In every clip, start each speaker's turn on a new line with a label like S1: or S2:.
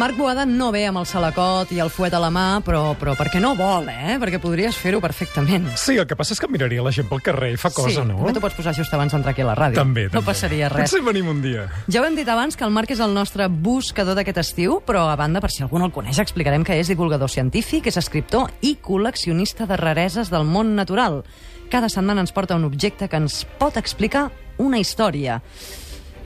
S1: Marc Boada no ve amb el salacot i el fuet a la mà, però, però perquè no vol, eh? Perquè podries fer-ho perfectament.
S2: Sí, el que passa és que miraria la gent pel carrer i fa cosa,
S1: sí,
S2: no?
S1: també t'ho pots posar just abans d'entrar aquí a la ràdio.
S2: També,
S1: No
S2: també.
S1: passaria res.
S2: Potser venim un dia.
S1: Ja ho hem dit abans que el Marc és el nostre buscador d'aquest estiu, però a banda, per si algú no el coneix, explicarem que és divulgador científic, és escriptor i col·leccionista de rareses del món natural. Cada setmana ens porta un objecte que ens pot explicar una història.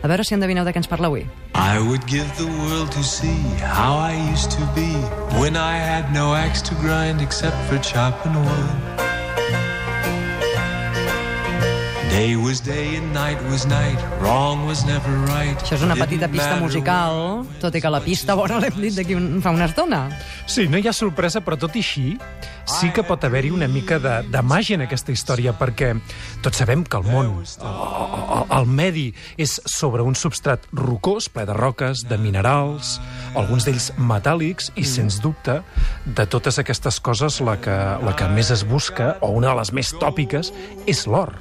S1: A veure si endevineu de què ens parla avui.
S3: I would give the world to see how I used to be when I had no axe to grind except for chopping wood. Day was day and night was night. Wrong was never right.
S1: Això és una petita pista musical, tot i que la pista bona l'hem dit d'aquí un, fa una estona.
S2: Sí, no hi ha sorpresa, però tot i així sí que pot haver-hi una mica de, de màgia en aquesta història, perquè tots sabem que el món, el, el, medi, és sobre un substrat rocós, ple de roques, de minerals, alguns d'ells metàl·lics, i sens dubte, de totes aquestes coses, la que, la que més es busca, o una de les més tòpiques, és l'or.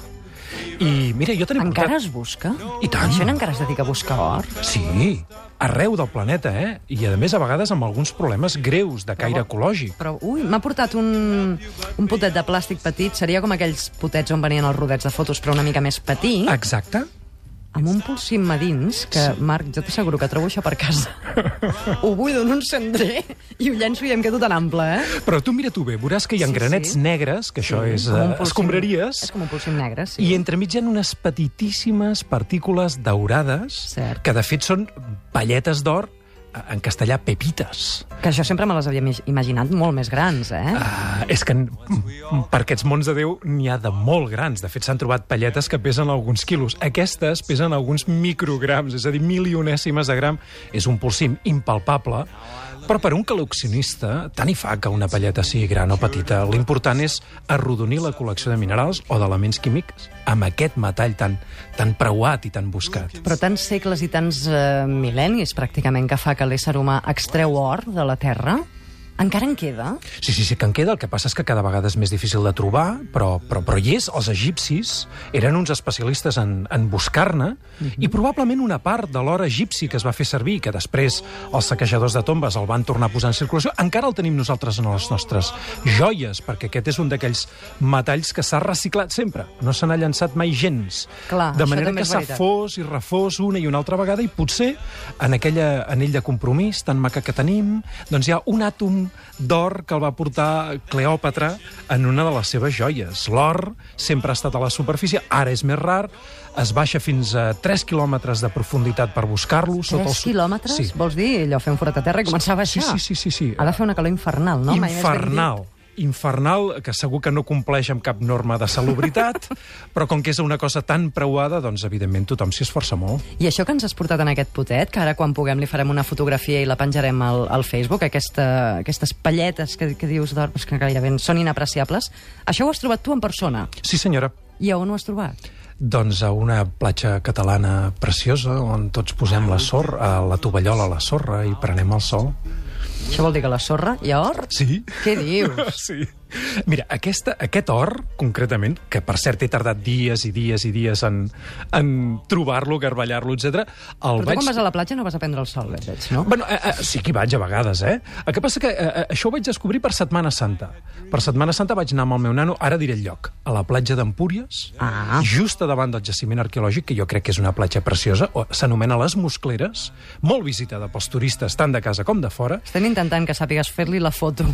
S2: I mira, jo tenia
S1: Encara
S2: portat...
S1: es busca?
S2: I tant.
S1: La gent encara es dedica a buscar or?
S2: Sí, arreu del planeta, eh? I, a més, a vegades amb alguns problemes greus de caire ecològic.
S1: Però, ui, m'ha portat un, un potet de plàstic petit. Seria com aquells potets on venien els rodets de fotos, però una mica més petit,
S2: Exacte.
S1: Amb un polsim a dins, que, Marc, jo t'asseguro que trobo això per casa. ho buido en un cendrer i ho llenço i em quedo tan ample, eh?
S2: Però tu mira tu bé, veuràs que hi ha
S1: Sí,
S2: granets
S1: sí.
S2: negres, que això és uh,
S1: polsim-
S2: escombraries,
S1: És com un polsim negre, sí.
S2: i entremig hi ha unes petitíssimes partícules daurades,
S1: Cert.
S2: que de fet són palletes d'or, eh, en castellà pepites.
S1: Que això sempre me les havia imag- imaginat molt més grans, eh?
S2: Uh, és que per aquests mons de Déu n'hi ha de molt grans. De fet, s'han trobat palletes que pesen alguns quilos. Aquestes pesen alguns micrograms, és a dir, milionèsimes de gram. És un polsim impalpable, però per un col·leccionista tant hi fa que una palleta sigui gran o petita. L'important és arrodonir la col·lecció de minerals o d'elements químics amb aquest metall tan, tan preuat i tan buscat.
S1: Però tants segles i tants eh, mil·lennis, pràcticament, que fa que l'ésser humà extreu or de la Terra, encara en queda?
S2: Sí, sí, sí, que en queda. El que passa és que cada vegada és més difícil de trobar, però, però, però hi és. Els egipcis eren uns especialistes en, en buscar-ne i probablement una part de l'or egipci que es va fer servir, que després els saquejadors de tombes el van tornar a posar en circulació, encara el tenim nosaltres en les nostres joies, perquè aquest és un d'aquells metalls que s'ha reciclat sempre. No se n'ha llançat mai gens.
S1: Clar,
S2: de manera que s'ha fos i refós una i una altra vegada i potser en aquella anell de compromís tan maca que tenim, doncs hi ha un àtom d'or que el va portar Cleòpatra en una de les seves joies. L'or sempre ha estat a la superfície, ara és més rar, es baixa fins a 3 quilòmetres de profunditat per buscar-lo. sota
S1: 3
S2: el su-
S1: quilòmetres?
S2: Sí.
S1: Vols dir allò, fer un forat a terra i començar a
S2: Sí,
S1: baixar?
S2: sí, sí, sí, sí.
S1: Ha de fer una calor infernal, no?
S2: Infernal. Infernal, que segur que no compleix amb cap norma de salubritat, però com que és una cosa tan preuada, doncs evidentment tothom s'hi esforça molt.
S1: I això que ens has portat en aquest potet, que ara quan puguem li farem una fotografia i la penjarem al, al Facebook, aquesta, aquestes palletes que, que dius d'or, que gairebé són inapreciables, això ho has trobat tu en persona.
S2: Sí, senyora.
S1: I a on ho has trobat?
S2: Doncs a una platja catalana preciosa on tots posem la sorra, a la tovallola a la sorra i prenem el sol.
S1: Això vol dir que la sorra hi ha or?
S2: Sí.
S1: Què dius?
S2: Sí. Mira, aquesta, aquest or, concretament, que per cert he tardat dies i dies i dies en, en trobar-lo, garballar-lo, etc.
S1: Però tu
S2: vaig...
S1: quan vas a la platja no vas a prendre el sol, veig, no?
S2: Bueno, eh, eh, sí que hi vaig a vegades, eh? El que passa que eh, eh, això ho vaig descobrir per Setmana Santa. Per Setmana Santa vaig anar amb el meu nano, ara diré el lloc, a la platja d'Empúries,
S1: Ah.
S2: just a davant del jaciment arqueològic, que jo crec que és una platja preciosa, s'anomena Les Muscleres, molt visitada pels turistes, tant de casa com de fora.
S1: Estem intentant que sàpigues fer-li la foto.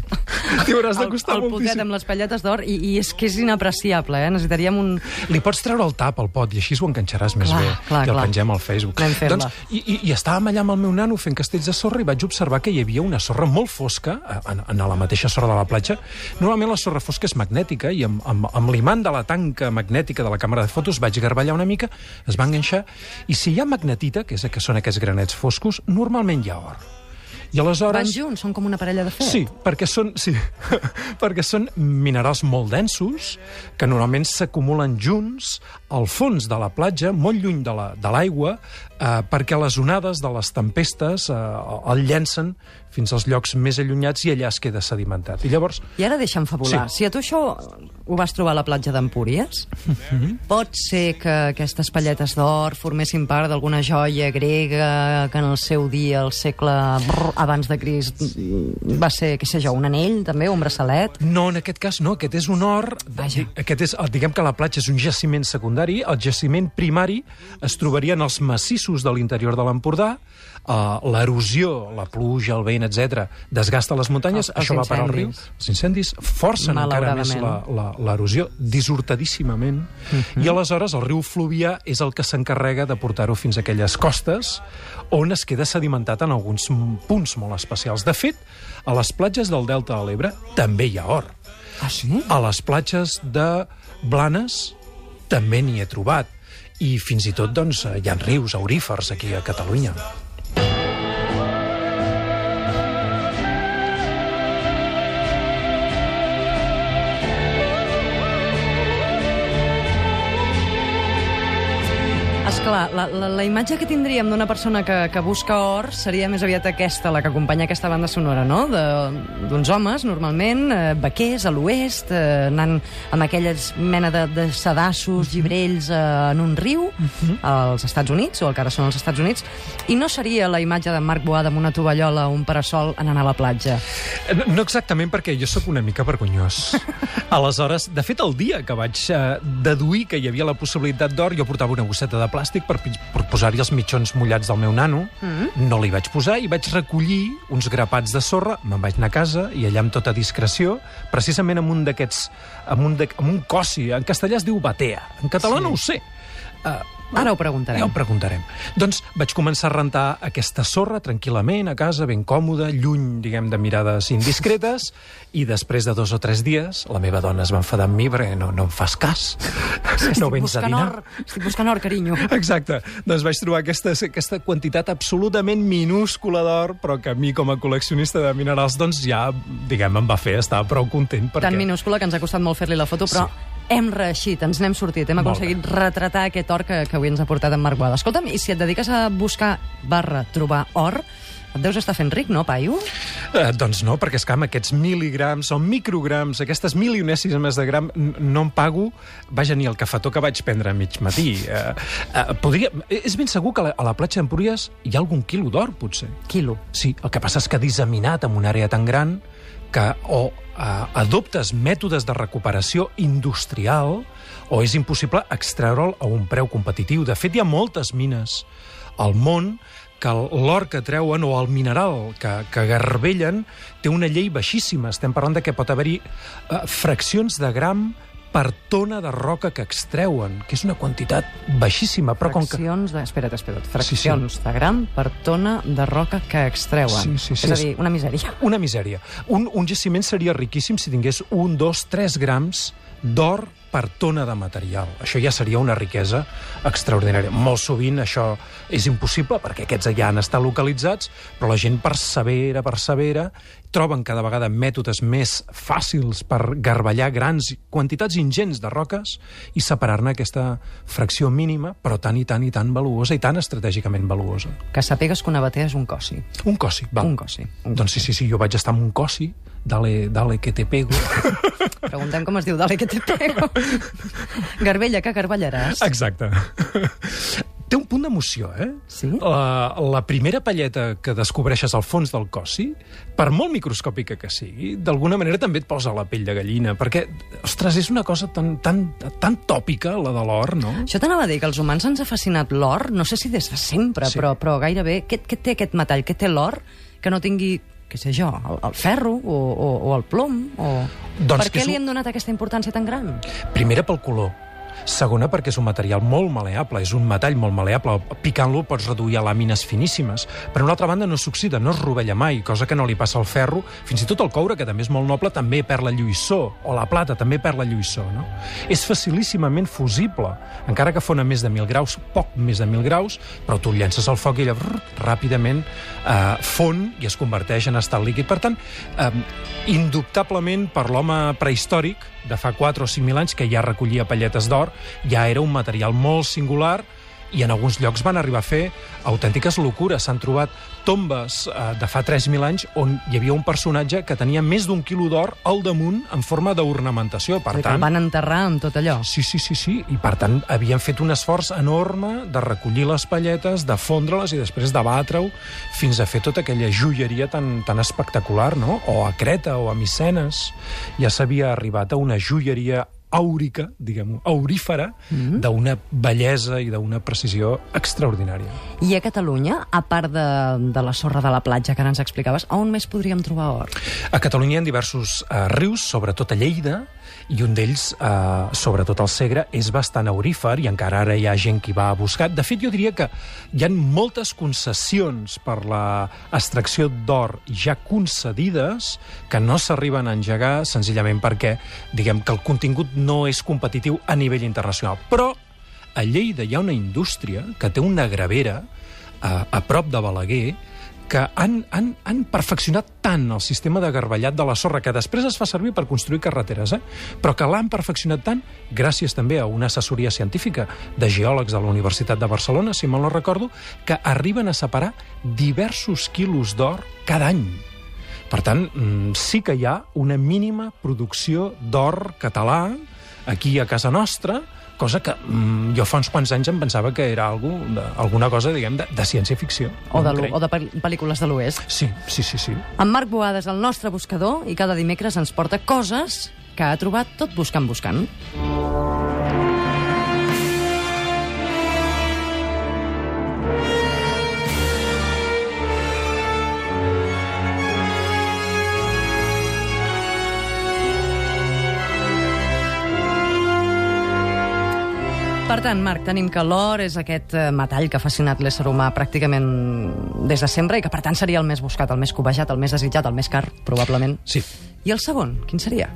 S2: T'hi hauràs de
S1: El-
S2: costar
S1: el
S2: moltíssim.
S1: Potet amb les palletes d'or i, i és que és inapreciable, eh? Necessitaríem un...
S2: Li pots treure el tap al pot i així ho enganxaràs més
S1: Clar,
S2: bé.
S1: clar,
S2: I el
S1: clar.
S2: pengem al Facebook. Doncs, i, i, I estàvem allà amb el meu nano fent castells de sorra i vaig observar que hi havia una sorra molt fosca en, en la mateixa sorra de la platja. Normalment la sorra fosca és magnètica i amb, amb, amb l'imant de la tanca magnètica de la càmera de fotos vaig garballar una mica, es va enganxar, i si hi ha magnetita, que, és, que són aquests granets foscos, normalment hi ha or. I aleshores...
S1: Van junts, són com una parella de fet.
S2: Sí, perquè són, sí, perquè són minerals molt densos que normalment s'acumulen junts al fons de la platja, molt lluny de la- de l'aigua, la, eh, perquè les onades de les tempestes eh, el llencen fins als llocs més allunyats i allà es queda sedimentat. I llavors,
S1: I ara deixa'm fabular.
S2: Sí.
S1: Si a tu això ho vas trobar a la platja d'Empúries, pot ser que aquestes palletes d'or formessin part d'alguna joia grega que en el seu dia, al segle brr, abans de Crist, va ser, què sé jo, un anell, també, un braçalet?
S2: No, en aquest cas no, aquest és un or...
S1: Vaja.
S2: Aquest és, diguem que la platja és un jaciment secundari, el jaciment primari es trobaria en els massissos de l'interior de l'Empordà, uh, l'erosió, la pluja, el vent, etc desgasta les muntanyes,
S1: Els- els
S2: això va parar al riu. Els incendis forcen encara més l'erosió, dissortadíssimament,
S1: Mhm.
S2: i aleshores el riu Fluvià és el que s'encarrega de portar-ho fins a aquelles costes on es queda sedimentat en alguns punts molt especials. De fet, a les platges del Delta de l'Ebre també hi ha or.
S1: Ah, sí?
S2: A les platges de Blanes també n'hi he trobat. I fins i tot doncs, hi ha rius aurífers aquí a Catalunya.
S1: Esclar, la, la, la imatge que tindríem d'una persona que, que busca or seria més aviat aquesta, la que acompanya aquesta banda sonora, no? De- D'uns homes, normalment, eh, vaquers a l'oest, eh, anant amb aquelles mena de, de sedassos, llibrells eh, en un riu, als Estats Units, o el que ara són els Estats Units, i no seria la imatge de Marc Boada amb una tovallola o un parasol anant a la platja.
S2: Eh, No exactament, perquè jo sóc una mica vergonyós. Aleshores, de fet, el dia que vaig eh, deduir que hi havia la possibilitat d'or, jo portava una gosseta de plàstic per, pi- per posar-hi els mitjons mullats del meu nano. Mm. No li vaig posar i vaig recollir uns grapats de sorra, me'n vaig anar a casa i allà amb tota discreció, precisament amb un d'aquests, amb, un de, amb un cossi, en castellà es diu batea, en català
S1: Sí.
S2: sí. no ho sé. Uh,
S1: Ara ho preguntarem.
S2: ja ho preguntarem. Doncs vaig començar a rentar aquesta sorra tranquil·lament a casa, ben còmoda, lluny, diguem, de mirades indiscretes, i després de dos o tres dies la meva dona es va enfadar amb mi perquè no, no em fas cas. no vens a dinar.
S1: or, estic buscant or, carinyo.
S2: Exacte. Doncs vaig trobar aquesta, aquesta quantitat absolutament minúscula d'or, però que a mi, com a col·leccionista de minerals, doncs ja, diguem, em va fer estar prou content. Perquè...
S1: Tan minúscula que ens ha costat molt fer-li la foto, però
S2: Sí.
S1: Hem reeixit, ens n'hem sortit, hem aconseguit retratar aquest or que, que avui ens ha portat en Marc Boada. Escolta'm, i si et dediques a buscar barra trobar or, et deus estar fent ric, no, paio?
S2: Eh, doncs no, perquè és que amb aquests mil·ligrams o micrograms, aquestes milionèsimes de gram, no em pago, vaja, ni el cafetó que vaig prendre a mig matí. Eh, eh, podria... És ben segur que a la, a la platja d'Empúries hi ha algun quilo d'or, potser.
S1: Quilo.
S2: Sí, el que passa és que disseminat en una àrea tan gran que o eh, adoptes mètodes de recuperació industrial o és impossible extreure'l a un preu competitiu. De fet, hi ha moltes mines al món que l'or que treuen o el mineral que, que garbellen té una llei baixíssima. Estem parlant de que pot haver-hi eh, fraccions de gram per tona de roca que extreuen, que és una quantitat baixíssima, però com que...
S1: Fraccions de... Espera't, espera't. Fraccions de gram per tona de roca que extreuen.
S2: Sí, sí, sí,
S1: És a dir, una misèria.
S2: Una misèria. Un, un jaciment seria riquíssim si tingués un, dos, tres grams d'or per tona de material. Això ja seria una riquesa extraordinària. Molt sovint això és impossible perquè aquests ja han estat localitzats, però la gent persevera, persevera, troben cada vegada mètodes més fàcils per garballar grans quantitats ingents de roques i separar-ne aquesta fracció mínima, però tan i tan i tan valuosa i tan estratègicament valuosa.
S1: Que sapigues que una batea és un cossi.
S2: Un cossi, val.
S1: Un cossi. Un
S2: Doncs sí, sí, sí, jo vaig estar amb un cossi, dale, dale que te pego.
S1: Preguntem com es diu, dale, que te pego. Garbella, que garballaràs.
S2: Exacte. Té un punt d'emoció, eh?
S1: Sí?
S2: La, la primera palleta que descobreixes al fons del cossi, per molt microscòpica que sigui, d'alguna manera també et posa la pell de gallina, perquè, ostres, és una cosa tan, tan, tan tòpica, la de l'or, no?
S1: Això t'anava a dir, que als humans ens ha fascinat l'or, no sé si des de sempre,
S2: Sí.
S1: però, però gairebé. Què, què té aquest metall? Què té l'or que no tingui què sé jo, el, el ferro o, o, o el plom? O...
S2: Doncs
S1: per què li
S2: un-
S1: hem donat aquesta importància tan gran?
S2: Primera pel color. Segona, perquè és un material molt maleable, és un metall molt maleable. Picant-lo pots reduir a làmines finíssimes. Per una altra banda, no s'oxida, no es rovella mai, cosa que no li passa al ferro. Fins i tot el coure, que també és molt noble, també perd la lluïssor. O la plata també perd la lluïssor. No? És facilíssimament fusible, encara que fon a més de 1.000 graus, poc més de 1.000 graus, però tu llences al foc i ella brrr, ràpidament eh, fon i es converteix en estat líquid. Per tant, eh, indubtablement per l'home prehistòric, de fa 4 o 5.000 anys, que ja recollia palletes d'or, ja era un material molt singular i en alguns llocs van arribar a fer autèntiques locures. S'han trobat tombes eh, de fa 3.000 anys on hi havia un personatge que tenia més d'un quilo d'or al damunt en forma d'ornamentació. Per
S1: el
S2: tant,
S1: van enterrar amb tot allò.
S2: Sí, sí, sí, sí. I per tant havien fet un esforç enorme de recollir les palletes, de fondre-les i després de batre-ho fins a fer tota aquella joieria tan, tan espectacular, no? O a Creta o a Micenes ja s'havia arribat a una joieria àurica, diguem-ho, aurífera, mm -hmm. d'una bellesa i d'una precisió extraordinària.
S1: I a Catalunya, a part de, de la sorra de la platja que ara ens explicaves, on més podríem trobar or?
S2: A Catalunya hi ha diversos eh, rius, sobretot a Lleida, i un d'ells, eh, sobretot al Segre, és bastant aurífer i encara ara hi ha gent que va a buscar. De fet, jo diria que hi ha moltes concessions per la extracció d'or ja concedides que no s'arriben a engegar senzillament perquè, diguem, que el contingut no és competitiu a nivell internacional. Però a Lleida hi ha una indústria que té una gravera a, a prop de Balaguer que han, han, han perfeccionat tant el sistema de garballat de la sorra, que després es fa servir per construir carreteres, eh? però que l'han perfeccionat tant, gràcies també a una assessoria científica de geòlegs de la Universitat de Barcelona, si mal no recordo, que arriben a separar diversos quilos d'or cada any. Per tant, mm, sí que hi ha una mínima producció d'or català aquí a casa nostra, cosa que mm, jo fa uns quants anys em pensava que era algo de, alguna cosa, diguem, de, de ciència-ficció.
S1: O de,
S2: No crec.
S1: o de pel- pel·lícules de l'Oest.
S2: Sí, sí, sí, sí.
S1: En Marc Boada és el nostre buscador i cada dimecres ens porta coses que ha trobat tot buscant buscant. Per tant, Marc, tenim que l'or és aquest eh, metall que ha fascinat l'ésser humà pràcticament des de sempre i que, per tant, seria el més buscat, el més cobejat, el més desitjat, el més car, probablement.
S2: Sí.
S1: I el segon, quin seria?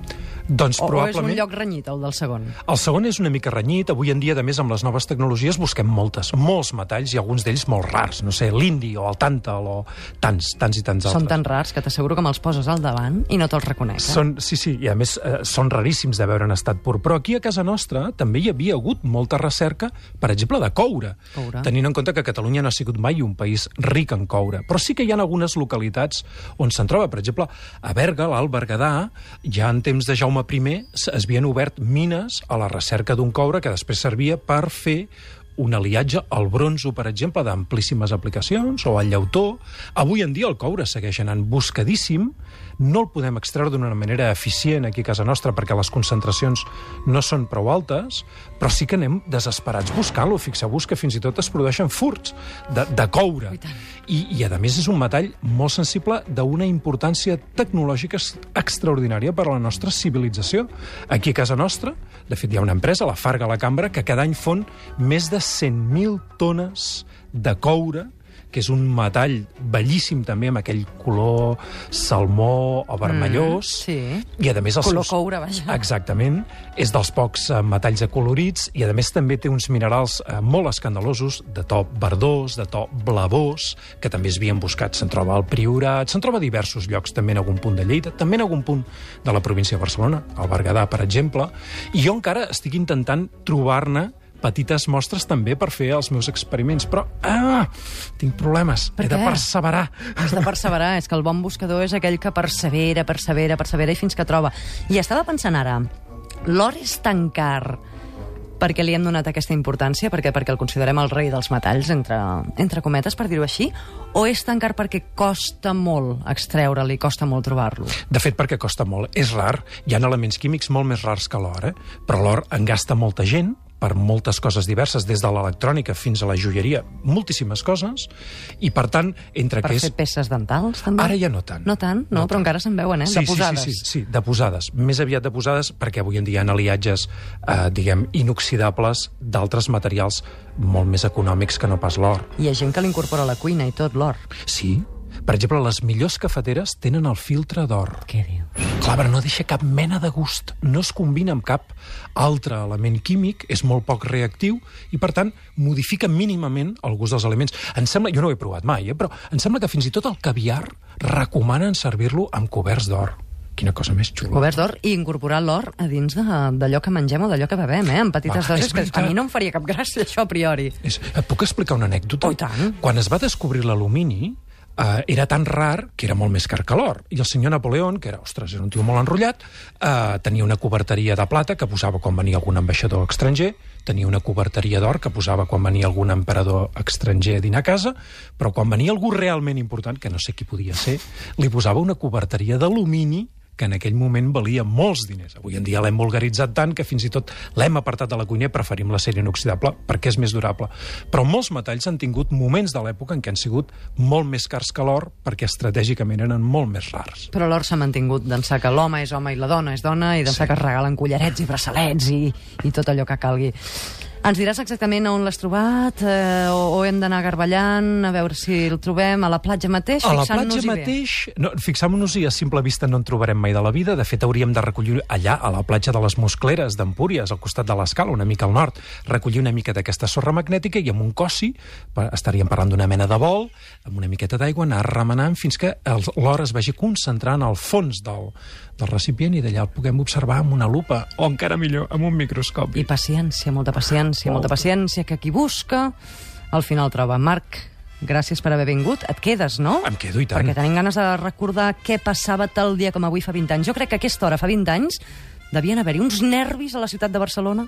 S2: Doncs
S1: O, o és un
S2: probablement...
S1: lloc renyit, el del segon?
S2: El segon és una mica renyit. Avui en dia, a més, amb les noves tecnologies busquem moltes, molts metalls i alguns d'ells molt rars. No sé, l'indi o el tàntal o tants, tants i tants altres.
S1: Són tan rars que t'asseguro que me'ls poses al davant i no te'ls reconec. Eh?
S2: Són, sí, sí, i a més eh, són raríssims de veure en estat pur. Però aquí a casa nostra també hi havia hagut molta recerca, per exemple, de coure.
S1: Coure.
S2: Tenint en compte que Catalunya no ha sigut mai un país ric en coure. Però sí que hi ha algunes localitats on se'n troba. Per exemple, a Berga, l'Alt Berguedà, ja en temps de Jaume I s- es havien obert mines a la recerca d'un coure que després servia per fer un aliatge al bronzo, per exemple, d'amplíssimes aplicacions, o al llautó. Avui en dia el coure segueix anant buscadíssim, no el podem extreure d'una manera eficient aquí a casa nostra perquè les concentracions no són prou altes, però sí que anem desesperats buscant-lo. Fixeu-vos que fins i tot es produeixen furts de, de coure.
S1: I.
S2: I, a més, és un metall molt sensible d'una importància tecnològica extraordinària per a la nostra civilització. Aquí a casa nostra, de fet, hi ha una empresa, la Farga la Cambra, que cada any fon més de 100.000 tones de coure que és un metall bellíssim també amb aquell color salmó o vermellós.
S1: Mm, sí.
S2: I a més els
S1: Color
S2: seus...
S1: coure, vaja.
S2: Exactament. És dels pocs eh, metalls acolorits i a més també té uns minerals eh, molt escandalosos, de to verdós, de to blavós, que també es havien buscat. Se'n troba al Priorat, se'n troba a diversos llocs, també en algun punt de Lleida, també en algun punt de la província de Barcelona, al Berguedà, per exemple. I jo encara estic intentant trobar-ne petites mostres també per fer els meus experiments, però ah, tinc problemes,
S1: Per
S2: he de
S1: què?
S2: perseverar.
S1: Has de perseverar, és que el bon buscador és aquell que persevera, persevera, persevera i fins que troba. I estava pensant ara, l'or és tan car perquè li hem donat aquesta importància, perquè perquè el considerem el rei dels metalls, entre, entre cometes, per dir-ho així, o és tan car perquè costa molt extreure'l i costa molt trobar-lo?
S2: De fet, perquè costa molt. És rar. Hi ha elements químics molt més rars que l'or, eh? però l'or en gasta molta gent per moltes coses diverses, des de l'electrònica fins a la joieria, moltíssimes coses, i per tant, entre
S1: Per
S2: que és...
S1: fer peces dentals, també?
S2: Ara ja no tant.
S1: No tant? No, però encara se'n veuen, eh?
S2: Sí,
S1: de posades.
S2: Sí, sí, sí, sí, de posades. Més aviat de posades, perquè avui en dia hi ha aliatges, eh, diguem, inoxidables d'altres materials molt més econòmics que no pas l'or.
S1: Hi ha gent que l'incorpora a la cuina i tot, l'or.
S2: Sí, per exemple, les millors cafeteres tenen el filtre d'or.
S1: Què dius?
S2: Clar, però no deixa cap mena de gust. No es combina amb cap altre element químic, és molt poc reactiu i, per tant, modifica mínimament el gust dels aliments. Em sembla, jo no ho he provat mai, eh, però em sembla que fins i tot el caviar recomanen servir-lo amb coberts d'or. quina cosa més xula.
S1: Coberts d'or i incorporar l'or a dins d'allò que mengem o d'allò que bevem, eh? en petites
S2: Va,
S1: dosis, que a mi no em faria cap gràcia, això, a priori.
S2: És, puc explicar una anècdota?
S1: Oh, tant.
S2: Quan es va descobrir l'alumini, eh, era tan rar que era molt més car que l'or. I el senyor Napoleón, que era, ostres, era un tio molt enrotllat, eh, tenia una coberteria de plata que posava quan venia algun ambaixador estranger, tenia una coberteria d'or que posava quan venia algun emperador estranger a dinar a casa, però quan venia algú realment important, que no sé qui podia ser, li posava una coberteria d'alumini que en aquell moment valia molts diners. Avui en dia l'hem vulgaritzat tant que fins i tot l'hem apartat de la cuina i preferim l'acer inoxidable perquè és més durable. Però molts metalls han tingut moments de l'època en què han sigut molt més cars que l'or perquè estratègicament eren molt més rars.
S1: Però l'or s'ha mantingut d'ençà que l'home és home i la dona és dona i d'ençà sí. que es regalen collarets i braçalets i, i tot allò que calgui. Ens diràs exactament on l'has trobat eh, o, o hem d'anar garballant a veure si el trobem a la platja mateix?
S2: A la
S1: fixant-nos-hi
S2: platja
S1: bé?
S2: mateix, no, fixam-nos-hi, a simple vista no en trobarem mai de la vida. De fet, hauríem de recollir allà, a la platja de les Muscleres d'Empúries, al costat de l'escala, una mica al nord, recollir una mica d'aquesta sorra magnètica i amb un cossi estaríem parlant d'una mena de bol, amb una miqueta d'aigua, anar remenant fins que l'or es vagi concentrant al fons del, del recipient i d'allà el puguem observar amb una lupa, o encara millor, amb un microscopi.
S1: I paciència, molta paciència, molta
S2: Molta.
S1: paciència, que qui busca al final troba. Marc, gràcies per haver vingut. Et quedes, no?
S2: Em quedo, i tant.
S1: Perquè tenim ganes de recordar què passava tal dia com avui fa 20 anys. Jo crec que a aquesta hora, fa 20 anys, devien haver-hi uns nervis a la ciutat de Barcelona.